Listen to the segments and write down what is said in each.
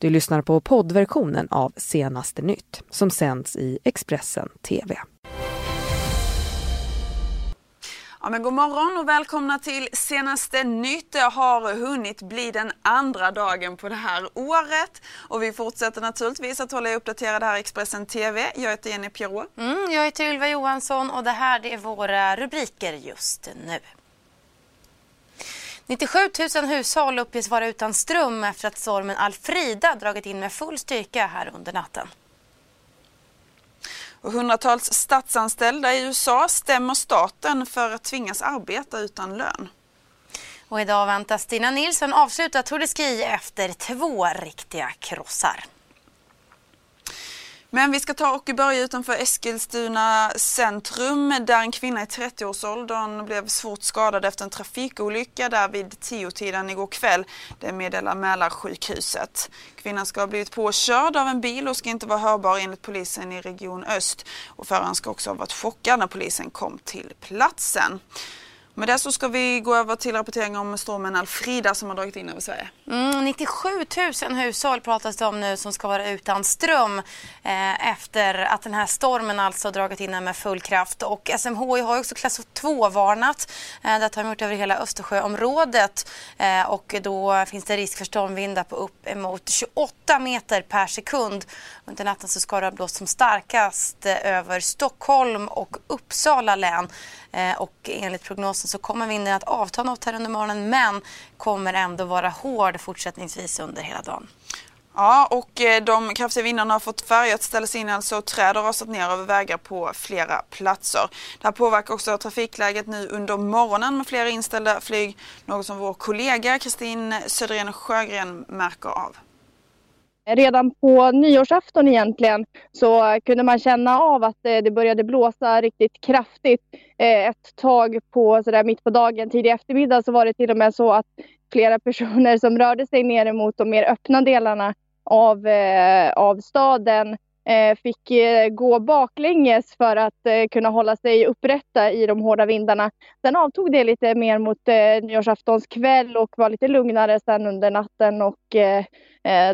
Du lyssnar på poddversionen av Senaste nytt som sänds i Expressen TV. Ja, men god morgon och välkomna till senaste nytt. Det har hunnit bli den andra dagen på det här året och vi fortsätter naturligtvis att hålla er uppdaterade här i Expressen TV. Jag heter Jenny Pierrot. Mm, jag heter Ylva Johansson och det här är våra rubriker just nu. 97 000 hushåll uppges vara utan ström efter att stormen Alfrida dragit in med full styrka här under natten. Och hundratals statsanställda i USA stämmer staten för att tvingas arbeta utan lön. Och idag väntas Stina Nilsson avsluta Tour de Ski efter två riktiga krossar. Men vi ska ta och börja utanför Eskilstuna centrum där en kvinna i 30-årsåldern blev svårt skadad efter en trafikolycka där vid 10-tiden igår kväll. Det meddelar Mälarsjukhuset. Kvinnan ska ha blivit påkörd av en bil och ska inte vara hörbar enligt polisen i Region Öst. Och föraren ska också ha varit chockad när polisen kom till platsen. Med det så ska vi gå över till rapportering om stormen Alfrida som har dragit in över Sverige. Mm, 97 000 hushåll pratas det om nu som ska vara utan ström eh, efter att den här stormen alltså dragit in med full kraft. Och SMHI har också klass 2-varnat. Eh, det har de gjort över hela Östersjöområdet eh, och då finns det risk för stormvindar på upp emot 28 meter per sekund. Under natten så ska det ha blåst som starkast eh, över Stockholm och Uppsala län. Eh, och enligt prognosen så kommer vinden att avta något här under morgonen men kommer ändå vara hård fortsättningsvis under hela dagen. Ja, och eh, de kraftiga vindarna har fått färg att ställa sig in alltså träd har rasat ner över vägar på flera platser. Det här påverkar också trafikläget nu under morgonen med flera inställda flyg, något som vår kollega Kristin Söderén Sjögren märker av. Redan på nyårsafton egentligen så kunde man känna av att eh, det började blåsa riktigt kraftigt. Eh, ett tag på sådär mitt på dagen, tidig eftermiddag så var det till och med så att flera personer som rörde sig ner mot de mer öppna delarna av, eh, av staden eh, Eh, fick eh, gå baklänges för att eh, kunna hålla sig upprätta i de hårda vindarna. Sen avtog det lite mer mot nyårsaftons kväll och var lite lugnare sen under natten och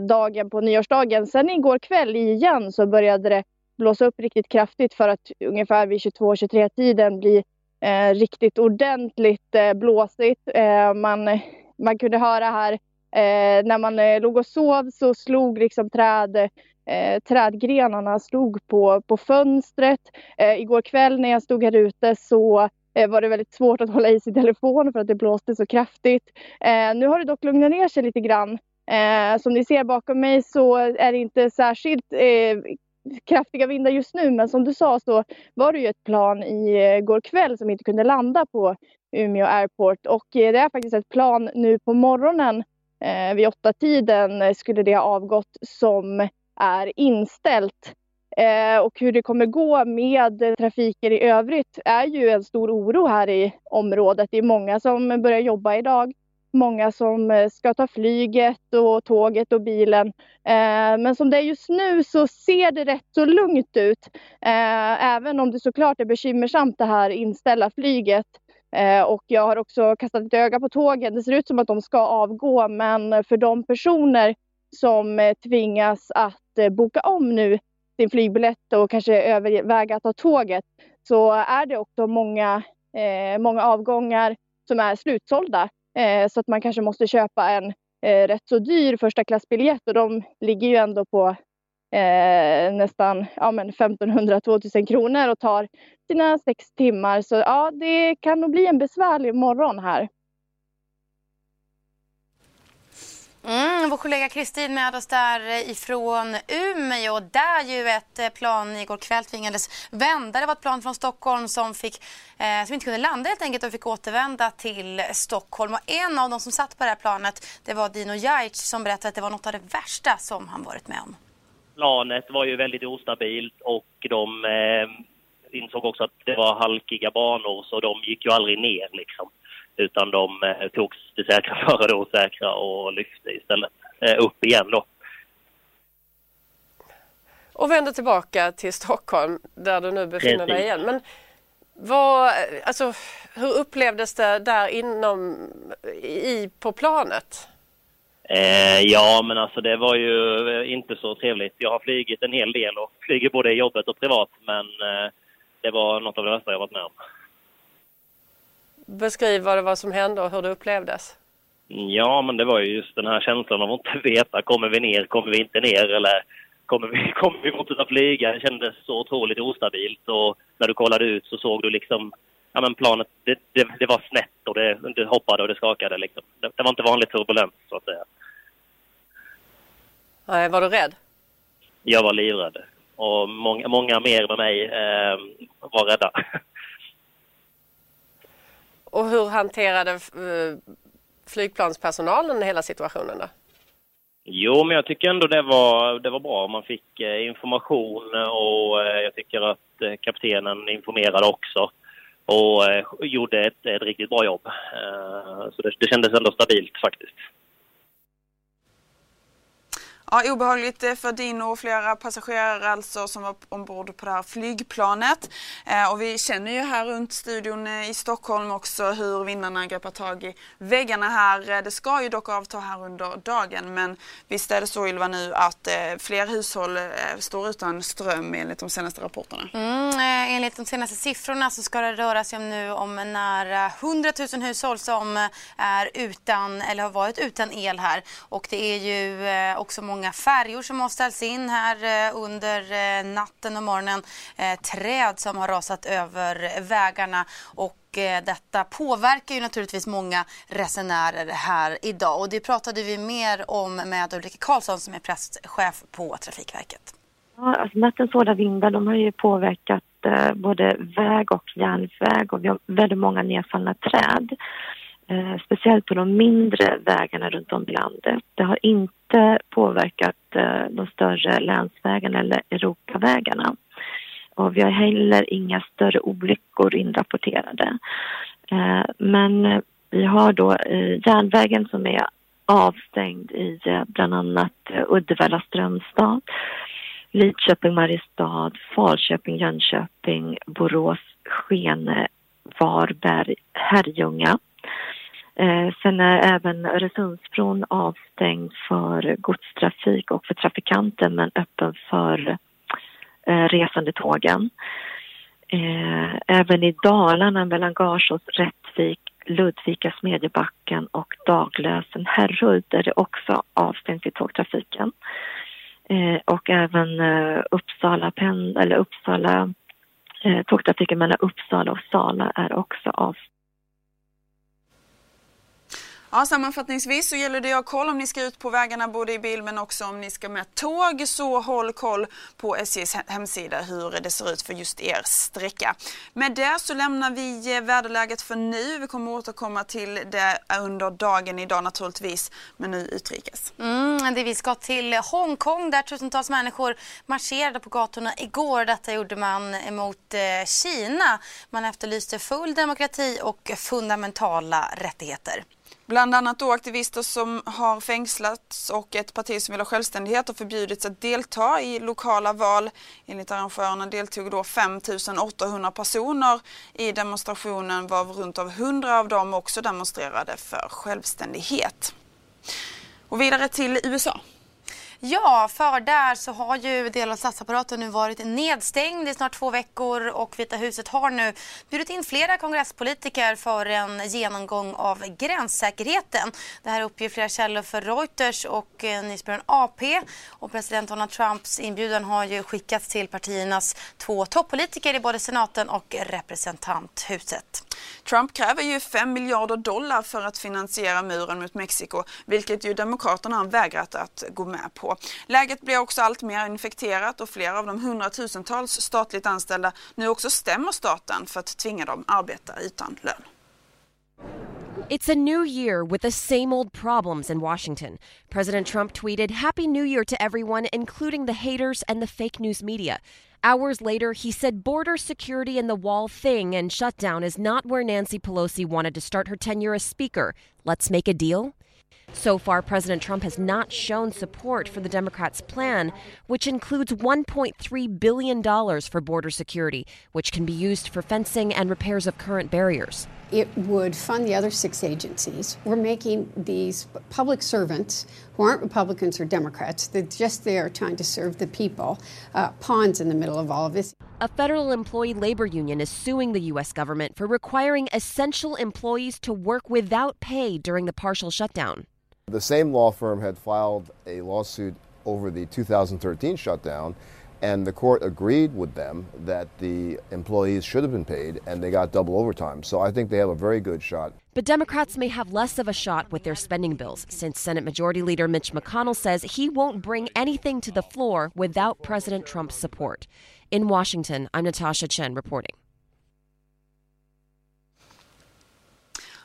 dagen på nyårsdagen. Sen igår kväll igen så började det blåsa upp riktigt kraftigt för att ungefär vid 22-23 tiden bli eh, riktigt ordentligt eh, blåsigt. Eh, man, man kunde höra här när man låg och sov så slog liksom träd eh, trädgrenarna stod på, på fönstret. Eh, igår kväll när jag stod här ute så eh, var det väldigt svårt att hålla i sin telefon för att det blåste så kraftigt. Eh, nu har det dock lugnat ner sig lite grann. som ni ser bakom mig så är det inte särskilt kraftiga vindar just nu men som du sa så var det ju ett plan igår kväll som inte kunde landa på Umeå Airport och eh, det är faktiskt ett plan nu på morgonen eh, vid åtta tiden skulle det ha avgått som är inställt. Eh, och hur det kommer gå med trafiken i övrigt är ju en stor oro här i området. Det är många som börjar jobba idag många som eh, ska ta flyget och tåget och bilen. Eh, men som det är just nu så ser det rätt så lugnt ut. Eh, även om det såklart är bekymmersamt det här inställa flyget. Eh, och jag har också kastat ett öga på tågen. Det ser ut som att de ska avgå men för de personer som eh, tvingas att eh, boka om nu sin flygbiljett och kanske överväga att ta tåget så är det också många, eh, många avgångar som är slutsålda. Eh, så att man kanske måste köpa en eh, rätt så dyr första klassbiljett och de ligger ju ändå på eh, nästan ja, 1500-2000 kronor och tar sina sex timmar. Så ja, det kan nog bli en besvärlig morgon här. Mm, vår kollega Kristin med oss där eh, ifrån Umeå där ju ett eh, plan igår kväll tvingades vända. Det var ett plan från Stockholm som, fick, eh, som inte kunde landa helt enkelt och fick återvända till Stockholm. Och en av de som satt på det här planet det var Dino Jajic som berättade att det var något av det värsta som han varit med om. Planet var ju väldigt ostabilt och de eh, insåg också att det var halkiga banor så de gick ju aldrig ner liksom utan de eh, togs det säkra före det osäkra och lyfte istället eh, upp igen då. Och vände tillbaka till Stockholm där du nu befinner dig igen. Men vad, alltså, hur upplevdes det där inom, i, på planet? Eh, ja, men alltså det var ju eh, inte så trevligt. Jag har flygit en hel del och flyger både i jobbet och privat, men eh, det var något av det värsta jag varit med om. Beskriv vad det var som hände och hur det upplevdes. Ja, men det var ju just den här känslan av att inte veta. Kommer vi ner? Kommer vi inte ner? Eller kommer vi, kommer vi fortsätta flyga? Det kändes så otroligt ostabilt och när du kollade ut så såg du liksom ja, men planet, det, det, det var snett och det, det, hoppade och det skakade. Liksom. Det, det var inte vanligt turbulent, så att säga. Nej, var du rädd? Jag var livrädd. Och många, många mer med mig eh, var rädda. Och hur hanterade eh, flygplanspersonalen hela situationen då? Jo, men jag tycker ändå det var, det var bra. Man fick eh, information och eh, jag tycker att kaptenen informerade också och gjorde ett, ett, riktigt bra jobb. Så det, det kändes ändå stabilt faktiskt. Ja, obehagligt eh, för din och flera passagerare alltså som var ombord på det här flygplanet. Eh, och vi känner ju här runt studion eh, i Stockholm också hur vindarna greppar tag i väggarna här. Eh, det ska ju dock avta här under dagen men visst är det så Ylva nu att eh, fler hushåll eh, står utan ström enligt de senaste rapporterna? Mm, enligt de senaste siffrorna så ska det röra sig om nu om nära 100 000 hushåll som är utan eller har varit utan el här och det är ju också många många färjor som har ställts in här eh, under eh, natten och morgonen. Eh, träd som har rasat över vägarna och detta påverkar ju naturligtvis många resenärer här idag och det pratade vi mer om med Ulrika Karlsson som är presschef på Trafikverket. Ja, alltså nattens hårda vindar de har ju påverkat både väg och järnväg och vi har väldigt många nedfallna träd. Eh, speciellt på de mindre vägarna runt om i landet. Det har inte påverkat eh, de större länsvägarna eller Europavägarna. Och vi har heller inga större olyckor inrapporterade. Eh, men eh, vi har då eh, järnvägen som är avstängd i eh, bland annat eh, Uddevalla, Strömstad, Lidköping, Mariestad, Falköping, Jönköping, Borås, Skene, Varberg, Herrljunga. Eh, sen är även Öresundsbron avstängd för godstrafik och för trafikanter men öppen för eh, resande tågen. Eh, även i Dalarna mellan Garsås, Rättvik, Ludvika, Smedjebacken och Daglösen, Herrhult är det också avstängt i tågtrafiken. Eh, och även eh, Uppsala, pen, eller Uppsala eh, tågtrafiken mellan Uppsala och Sala är också avstängd Ja, sammanfattningsvis så gäller det att ha koll om ni ska ut på vägarna både i bil men också om ni ska med tåg så håll koll på SJs hemsida hur det ser ut för just er sträcka. Med det så lämnar vi eh, väderläget för nu. Vi kommer återkomma till det under dagen idag naturligtvis men nu utrikes. Mm, det vi ska till Hongkong där tusentals människor marscherade på gatorna igår. Detta gjorde man emot eh, Kina. Man efterlyste full demokrati och fundamentala rättigheter. Bland annat då aktivister som har fängslats och ett parti som vill ha självständighet har förbjudits att delta i lokala val. Enligt arrangörerna deltog då 5 800 personer i demonstrationen varav runt av 100 av dem också demonstrerade för självständighet. Och vidare till USA. Ja, för där så har ju delar av statsapparaten nu varit nedstängd i snart två veckor och Vita huset har nu bjudit in flera kongresspolitiker för en genomgång av gränssäkerheten. Det här uppger flera källor för Reuters och eh, nyhetsbyrån AP och president Donald Trumps inbjudan har ju skickats till partiernas två toppolitiker i både senaten och representanthuset. Trump kräver ju 5 miljarder dollar för att finansiera muren mot Mexiko, vilket ju Demokraterna har vägrat att gå med på. Läget blir också allt mer infekterat och flera av de hundratusentals statligt anställda nu också stämmer staten för att tvinga dem arbeta utan lön. It's a new year with the same old problems in Washington. President Trump tweeted, Happy New Year to everyone, including the haters and the fake news media. Hours later, he said border security and the wall thing and shutdown is not where Nancy Pelosi wanted to start her tenure as Speaker. Let's make a deal? So far, President Trump has not shown support for the Democrats' plan, which includes $1.3 billion for border security, which can be used for fencing and repairs of current barriers. It would fund the other six agencies. We're making these public servants, who aren't Republicans or Democrats, they're just there trying to serve the people, uh, pawns in the middle of all of this. A federal employee labor union is suing the U.S. government for requiring essential employees to work without pay during the partial shutdown. The same law firm had filed a lawsuit over the 2013 shutdown, and the court agreed with them that the employees should have been paid, and they got double overtime. So I think they have a very good shot. But Democrats may have less of a shot with their spending bills, since Senate Majority Leader Mitch McConnell says he won't bring anything to the floor without President Trump's support. In Washington, I'm Natasha Chen reporting.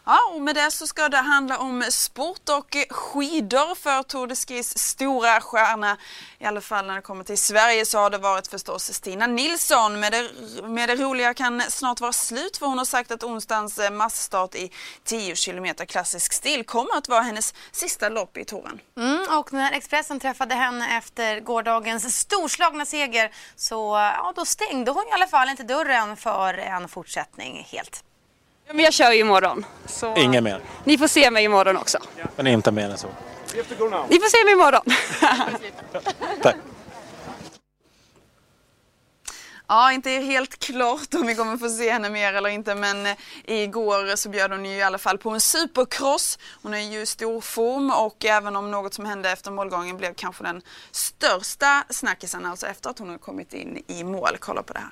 Ja, och med det så ska det handla om sport och skidor för Tour de Skis stora stjärna. I alla fall när det kommer till Sverige så har det varit förstås Stina Nilsson. Med det, med det roliga kan snart vara slut för hon har sagt att onsdagens eh, massstart i 10 km klassisk stil kommer att vara hennes sista lopp i touren. Mm, och när Expressen träffade henne efter gårdagens storslagna seger så ja, då stängde hon i alla fall inte dörren för en fortsättning helt. Men jag kör ju imorgon. Så Ingen mer. Ni får se mig imorgon också. Men inte mer än så. Ni får se mig imorgon. Tack. Ja, inte helt klart om vi kommer få se henne mer eller inte men eh, igår så bjöd hon ju i alla fall på en supercross. Hon är ju i stor form och även om något som hände efter målgången blev kanske den största snackisen, alltså efter att hon har kommit in i mål. Kolla på det här.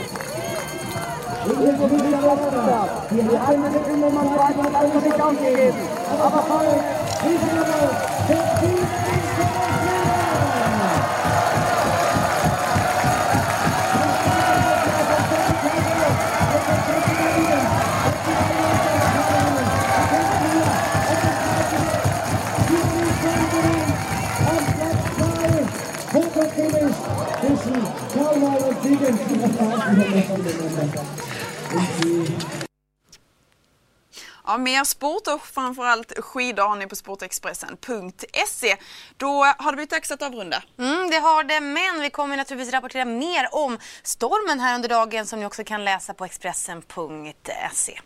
Wir haben den Nummer 2 einfach Augenblick aufgegeben. Aber voll, Riesenlöwe, der Team Finish zwischen Karl und Siegen. Mer sport och framförallt skidor har ni på sportexpressen.se. Då har det blivit dags att avrunda. Mm, det har det, men vi kommer naturligtvis rapportera mer om stormen här under dagen som ni också kan läsa på Expressen.se.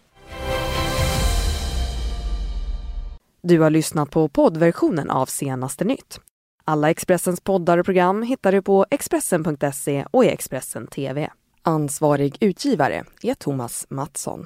Du har lyssnat på poddversionen av Senaste nytt. Alla Expressens poddar och program hittar du på Expressen.se och i Expressen TV. Ansvarig utgivare är Thomas Mattsson.